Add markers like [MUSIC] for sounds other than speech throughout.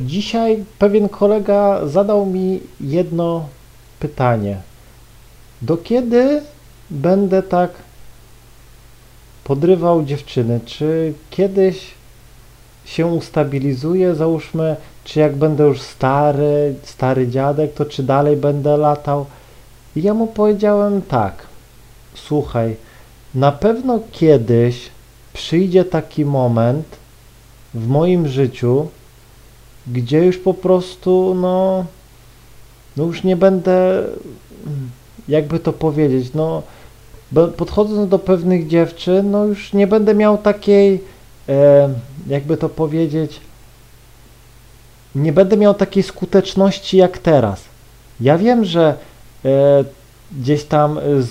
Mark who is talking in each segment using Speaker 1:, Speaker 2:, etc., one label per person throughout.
Speaker 1: Dzisiaj pewien kolega zadał mi jedno pytanie. Do kiedy będę tak podrywał dziewczyny? Czy kiedyś się ustabilizuję, załóżmy, czy jak będę już stary, stary dziadek, to czy dalej będę latał? I ja mu powiedziałem tak, słuchaj, na pewno kiedyś przyjdzie taki moment w moim życiu, gdzie już po prostu, no, no już nie będę, jakby to powiedzieć, no, podchodząc do pewnych dziewczyn, no już nie będę miał takiej, e, jakby to powiedzieć, nie będę miał takiej skuteczności jak teraz. Ja wiem, że e, gdzieś tam z,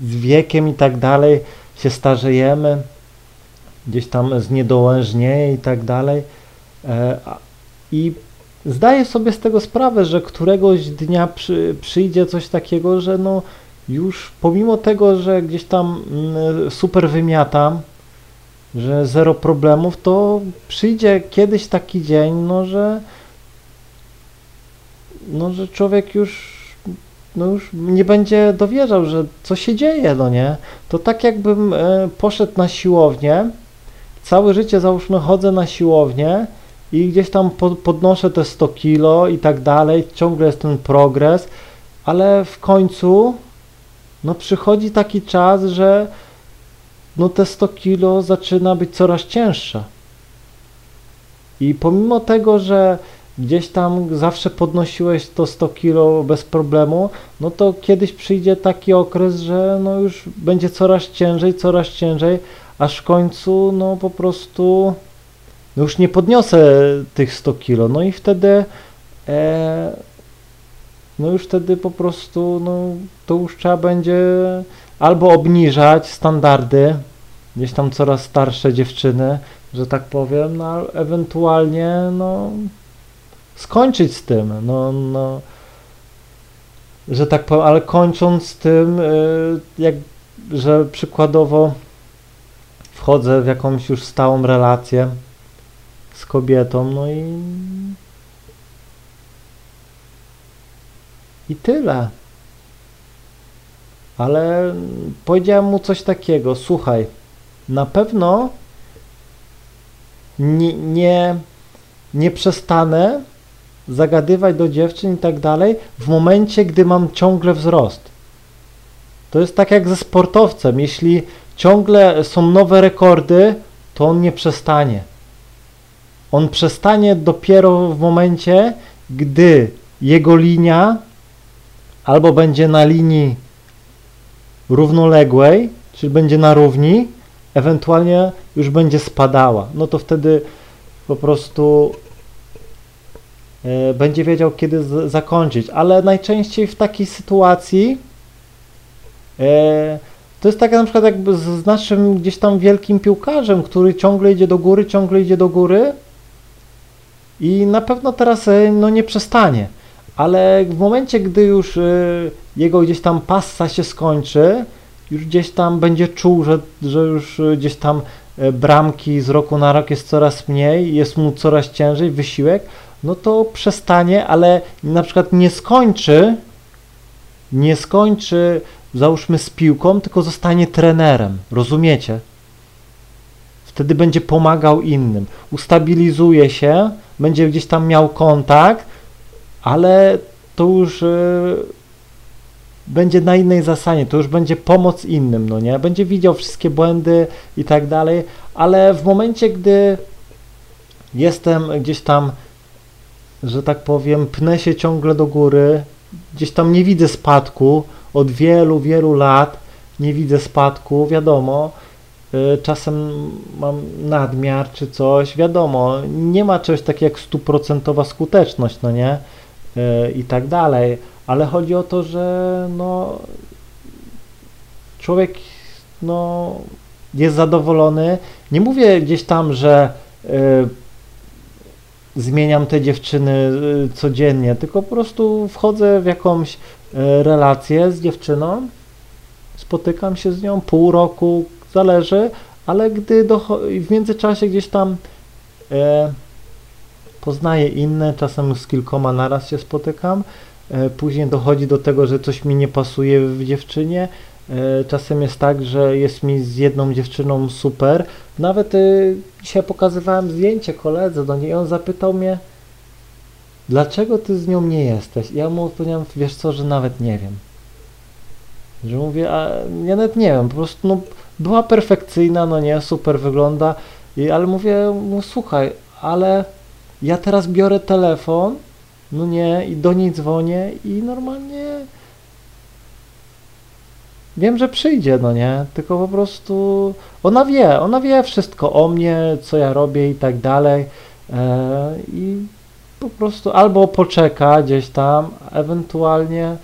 Speaker 1: z wiekiem i tak dalej się starzejemy, gdzieś tam zniedołężnieje i tak dalej. E, I zdaję sobie z tego sprawę, że któregoś dnia przy, przyjdzie coś takiego, że no już pomimo tego, że gdzieś tam mm, super wymiatam, że zero problemów, to przyjdzie kiedyś taki dzień, no że no, że człowiek już no już nie będzie dowierzał, że co się dzieje, no nie? To tak jakbym e, poszedł na siłownię, całe życie załóżmy chodzę na siłownię i gdzieś tam po, podnoszę te 100 kilo i tak dalej, ciągle jest ten progres, ale w końcu no przychodzi taki czas, że no te 100 kilo zaczyna być coraz cięższe. I pomimo tego, że gdzieś tam zawsze podnosiłeś to 100 kilo bez problemu, no to kiedyś przyjdzie taki okres, że no już będzie coraz ciężej, coraz ciężej, aż w końcu no po prostu no już nie podniosę tych 100 kilo, no i wtedy e, no już wtedy po prostu no to już trzeba będzie albo obniżać standardy, gdzieś tam coraz starsze dziewczyny, że tak powiem, no ewentualnie no skończyć z tym, no, no że tak powiem, ale kończąc z tym, y, jak, że przykładowo wchodzę w jakąś już stałą relację z kobietą, no i i tyle. Ale powiedziałem mu coś takiego, słuchaj, na pewno nie, nie, nie przestanę zagadywać do dziewczyn i tak dalej w momencie, gdy mam ciągle wzrost. To jest tak jak ze sportowcem. Jeśli ciągle są nowe rekordy, to on nie przestanie. On przestanie dopiero w momencie, gdy jego linia albo będzie na linii równoległej, czyli będzie na równi, ewentualnie już będzie spadała. No to wtedy po prostu e, będzie wiedział, kiedy zakończyć. Ale najczęściej w takiej sytuacji e, to jest tak na przykład jakby z, z naszym gdzieś tam wielkim piłkarzem, który ciągle idzie do góry, ciągle idzie do góry i na pewno teraz e, no, nie przestanie. Ale w momencie, gdy już e, jego gdzieś tam passa się skończy, już gdzieś tam będzie czuł, że, że już e, gdzieś tam bramki z roku na rok jest coraz mniej, jest mu coraz ciężej, wysiłek, no to przestanie, ale na przykład nie skończy, nie skończy, załóżmy z piłką, tylko zostanie trenerem, rozumiecie? Wtedy będzie pomagał innym, ustabilizuje się, będzie gdzieś tam miał kontakt, ale to już e, będzie na innej zasadzie, to już będzie pomoc innym, no nie? Będzie widział wszystkie błędy i tak dalej, ale w momencie, gdy jestem gdzieś tam, że tak powiem, pnę się ciągle do góry, gdzieś tam nie widzę spadku, od wielu, wielu lat nie widzę spadku, wiadomo, y, czasem mam nadmiar czy coś, wiadomo, nie ma czegoś takiego jak stuprocentowa skuteczność, no nie? Y, I tak dalej, ale chodzi o to, że no człowiek no jest zadowolony. Nie mówię gdzieś tam, że y, zmieniam te dziewczyny y, codziennie, tylko po prostu wchodzę w jakąś y, relację z dziewczyną, spotykam się z nią pół roku, zależy, ale gdy w międzyczasie gdzieś tam e, poznaję inne, czasem z kilkoma naraz się spotykam, e, później dochodzi do tego, że coś mi nie pasuje w dziewczynie, e, czasem jest tak, że jest mi z jedną dziewczyną super, nawet y, dzisiaj pokazywałem zdjęcie koledze do niej on zapytał mnie, dlaczego ty z nią nie jesteś? Ja mu odpowiedziałem, wiesz co, że nawet nie wiem. Że mówię, a ja nawet nie wiem, po prostu no, była perfekcyjna, no nie, super wygląda, i, ale mówię mu, słuchaj, ale ja teraz biorę telefon, no nie, i do niej dzwonię i normalnie wiem, że przyjdzie, no nie, tylko po prostu ona wie, ona wie wszystko o mnie, co ja robię i tak dalej e, i po prostu albo poczeka gdzieś tam, ewentualnie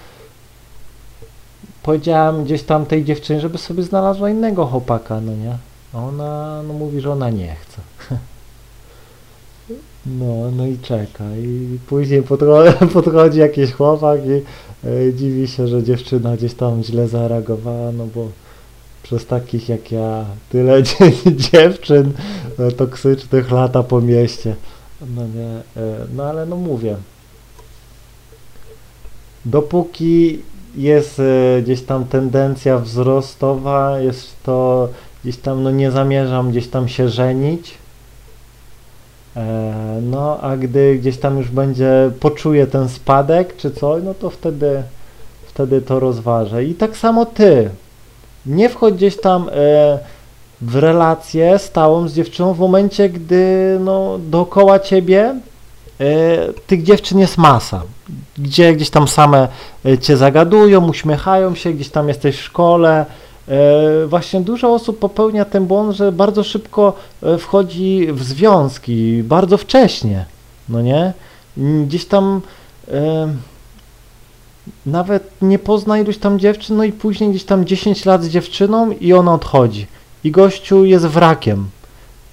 Speaker 1: powiedziałem gdzieś tam tej dziewczynie, żeby sobie znalazła innego chłopaka, no nie? A ona no, mówi, że ona nie chce. [LAUGHS] No, no i czeka. I później [LAUGHS] podchodzi, jakiś chłopak i e, dziwi się, że dziewczyna gdzieś tam źle zareagowała, no bo przez takich jak ja tyle [LAUGHS] dziewczyn e, toksycznych lata po mieście. No nie, e, no ale no mówię. Dopóki jest e, gdzieś tam tendencja wzrostowa, jest to gdzieś tam, no nie zamierzam gdzieś tam się żenić. E, no, a gdy gdzieś tam już będzie, poczuję ten spadek czy coś, no to wtedy, wtedy to rozważę. I tak samo ty. Nie wchodź gdzieś tam e, w relację stałą z dziewczyną w momencie, gdy no, dookoła ciebie tych dziewczyn jest masa, gdzie gdzieś tam same e, cię zagadują, uśmiechają się, gdzieś tam jesteś w szkole. E, właśnie dużo osób popełnia ten błąd, że bardzo szybko e, wchodzi w związki, bardzo wcześnie, no nie? Gdzieś tam e, nawet nie pozna iluś tam dziewczyn, no i później gdzieś tam 10 lat z dziewczyną i ona odchodzi. I gościu jest wrakiem,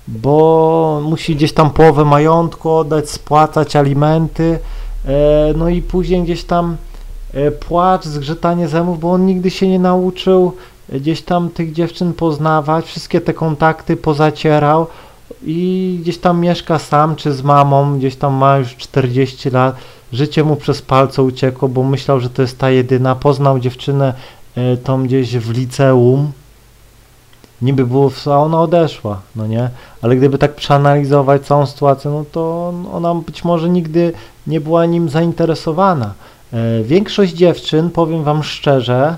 Speaker 1: bo musi gdzieś tam połowę majątku oddać, spłacać alimenty, e, no i później gdzieś tam e, płacz, zgrzytanie zębów, bo on nigdy się nie nauczył gdzieś tam tych dziewczyn poznawać, wszystkie te kontakty pozacierał i gdzieś tam mieszka sam czy z mamą, gdzieś tam ma już 40 lat, życie mu przez palce uciekło, bo myślał, że to jest ta jedyna, poznał dziewczynę e, tą gdzieś w liceum, niby było, a ona odeszła, no nie? Ale gdyby tak przeanalizować całą sytuację, no to ona być może nigdy nie była nim zainteresowana. E, większość dziewczyn, powiem wam szczerze,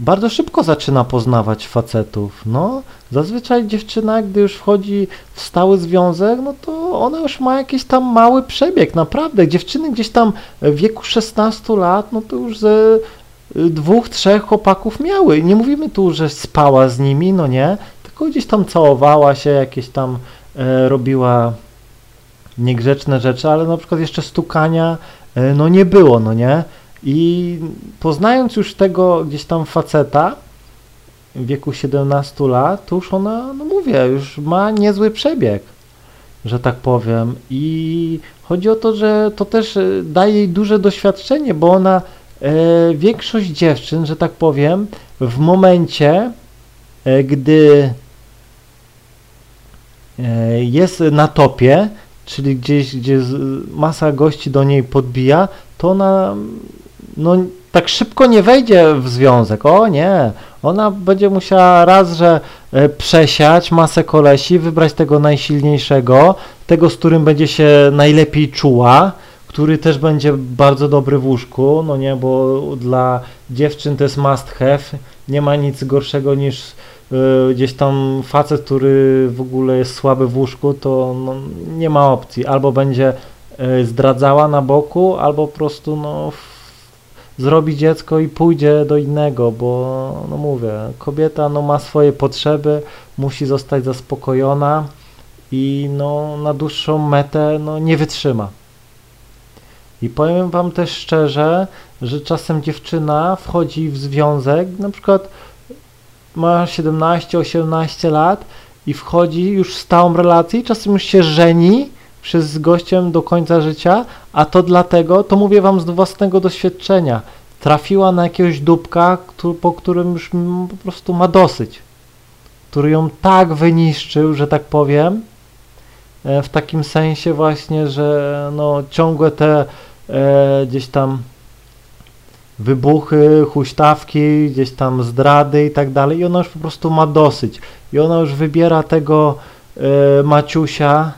Speaker 1: bardzo szybko zaczyna poznawać facetów. No, zazwyczaj dziewczyna, gdy już wchodzi w stały związek, no to ona już ma jakiś tam mały przebieg, naprawdę. Dziewczyny gdzieś tam w wieku 16 lat, no to już ze dwóch, trzech chłopaków miały. Nie mówimy tu, że spała z nimi, no nie, tylko gdzieś tam całowała się, jakieś tam e, robiła niegrzeczne rzeczy, ale na przykład jeszcze stukania e, no nie było, no nie. I poznając już tego gdzieś tam faceta w wieku 17 lat, to już ona, no mówię, już ma niezły przebieg, że tak powiem. I chodzi o to, że to też e, daje jej duże doświadczenie, bo ona, większość dziewczyn, że tak powiem, w momencie, e, gdy e, jest na topie, czyli gdzieś, gdzie masa gości do niej podbija, to ona no tak szybko nie wejdzie w związek. O nie, ona będzie musiała raz, że e, przesiać masę kolesi, wybrać tego najsilniejszego, tego, z którym będzie się najlepiej czuła, który też będzie bardzo dobry w łóżku, no nie, bo dla dziewczyn to jest must have, nie ma nic gorszego niż y, gdzieś tam facet, który w ogóle jest słaby w łóżku, to no, nie ma opcji, albo będzie y, zdradzała na boku, albo po prostu no zrobi dziecko i pójdzie do innego, bo no mówię, kobieta no ma swoje potrzeby, musi zostać zaspokojona i no na dłuższą metę no nie wytrzyma. I powiem wam też szczerze, że czasem dziewczyna wchodzi w związek, na przykład ma 17-18 lat i wchodzi już w stałą relację i czasem już się żeni przez gościem do końca życia, a to dlatego, to mówię wam z własnego doświadczenia, trafiła na jakiegoś dupka, który, po którym już po prostu ma dosyć, który ją tak wyniszczył, że tak powiem, e, w takim sensie właśnie, że no ciągłe te e, gdzieś tam wybuchy, huśtawki, gdzieś tam zdrady i tak dalej. I ona już po prostu ma dosyć. I ona już wybiera tego e, Maciusia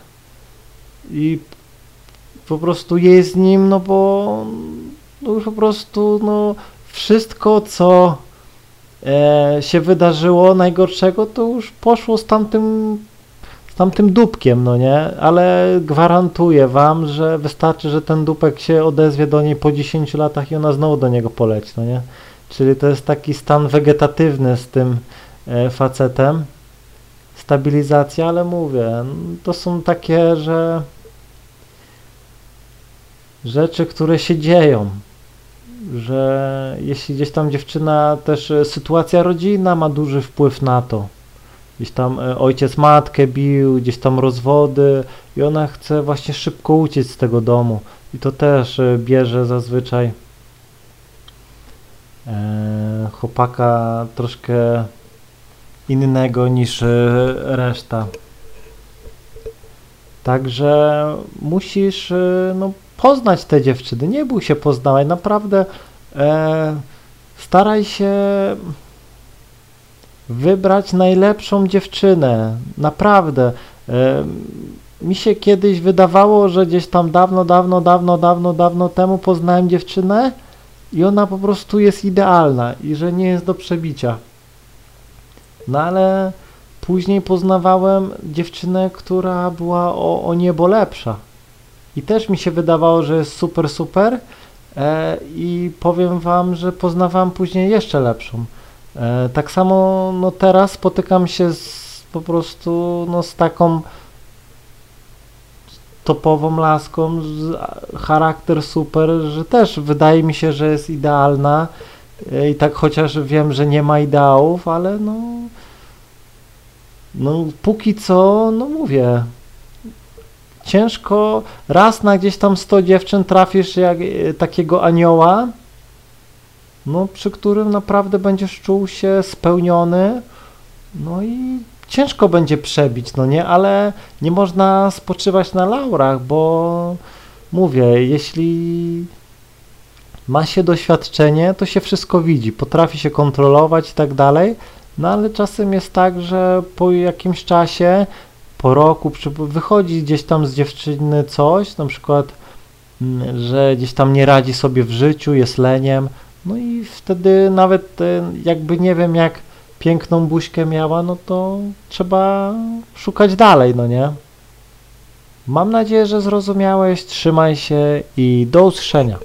Speaker 1: i po prostu jest z nim, no bo no już po prostu no wszystko co e, się wydarzyło najgorszego, to już poszło z tamtym tamtym dupkiem, no nie? Ale gwarantuję wam, że wystarczy, że ten dupek się odezwie do niej po 10 latach i ona znowu do niego poleci, no nie? Czyli to jest taki stan wegetatywny z tym e, facetem. Stabilizacja, ale mówię, to są takie, że rzeczy, które się dzieją, że jeśli gdzieś tam dziewczyna, też e, sytuacja rodzinna ma duży wpływ na to. Gdzieś tam e, ojciec matkę bił, gdzieś tam rozwody i ona chce właśnie szybko uciec z tego domu. I to też e, bierze zazwyczaj e, chłopaka troszkę innego niż reszta. Także musisz no, poznać te dziewczyny. Nie bój się poznawać. Naprawdę e, staraj się wybrać najlepszą dziewczynę. Naprawdę. Mi się kiedyś wydawało, że gdzieś tam dawno, dawno, dawno, dawno, dawno temu poznałem dziewczynę i ona po prostu jest idealna i że nie jest do przebicia. No ale później poznawałem dziewczynę, która była o, o niebo lepsza. I też mi się wydawało, że jest super, super. E, I powiem Wam, że poznawałem później jeszcze lepszą. E, tak samo no teraz spotykam się z, po prostu no, z taką topową laską, charakter super, że też wydaje mi się, że jest idealna. E, i tak chociaż wiem, że nie ma ideałów, ale no no póki co, no mówię, ciężko raz na gdzieś tam 100 dziewczyn trafisz jak e, takiego anioła, no, przy którym naprawdę będziesz czuł się spełniony, no i ciężko będzie przebić, no nie, ale nie można spoczywać na laurach, bo mówię, jeśli ma się doświadczenie, to się wszystko widzi, potrafi się kontrolować i tak dalej, no ale czasem jest tak, że po jakimś czasie, po roku, wychodzi gdzieś tam z dziewczyny coś, na przykład, mm, że gdzieś tam nie radzi sobie w życiu, jest leniem, no i wtedy nawet jakby nie wiem jak piękną buźkę miała, no to trzeba szukać dalej, no nie? Mam nadzieję, że zrozumiałeś, trzymaj się i do usłyszenia.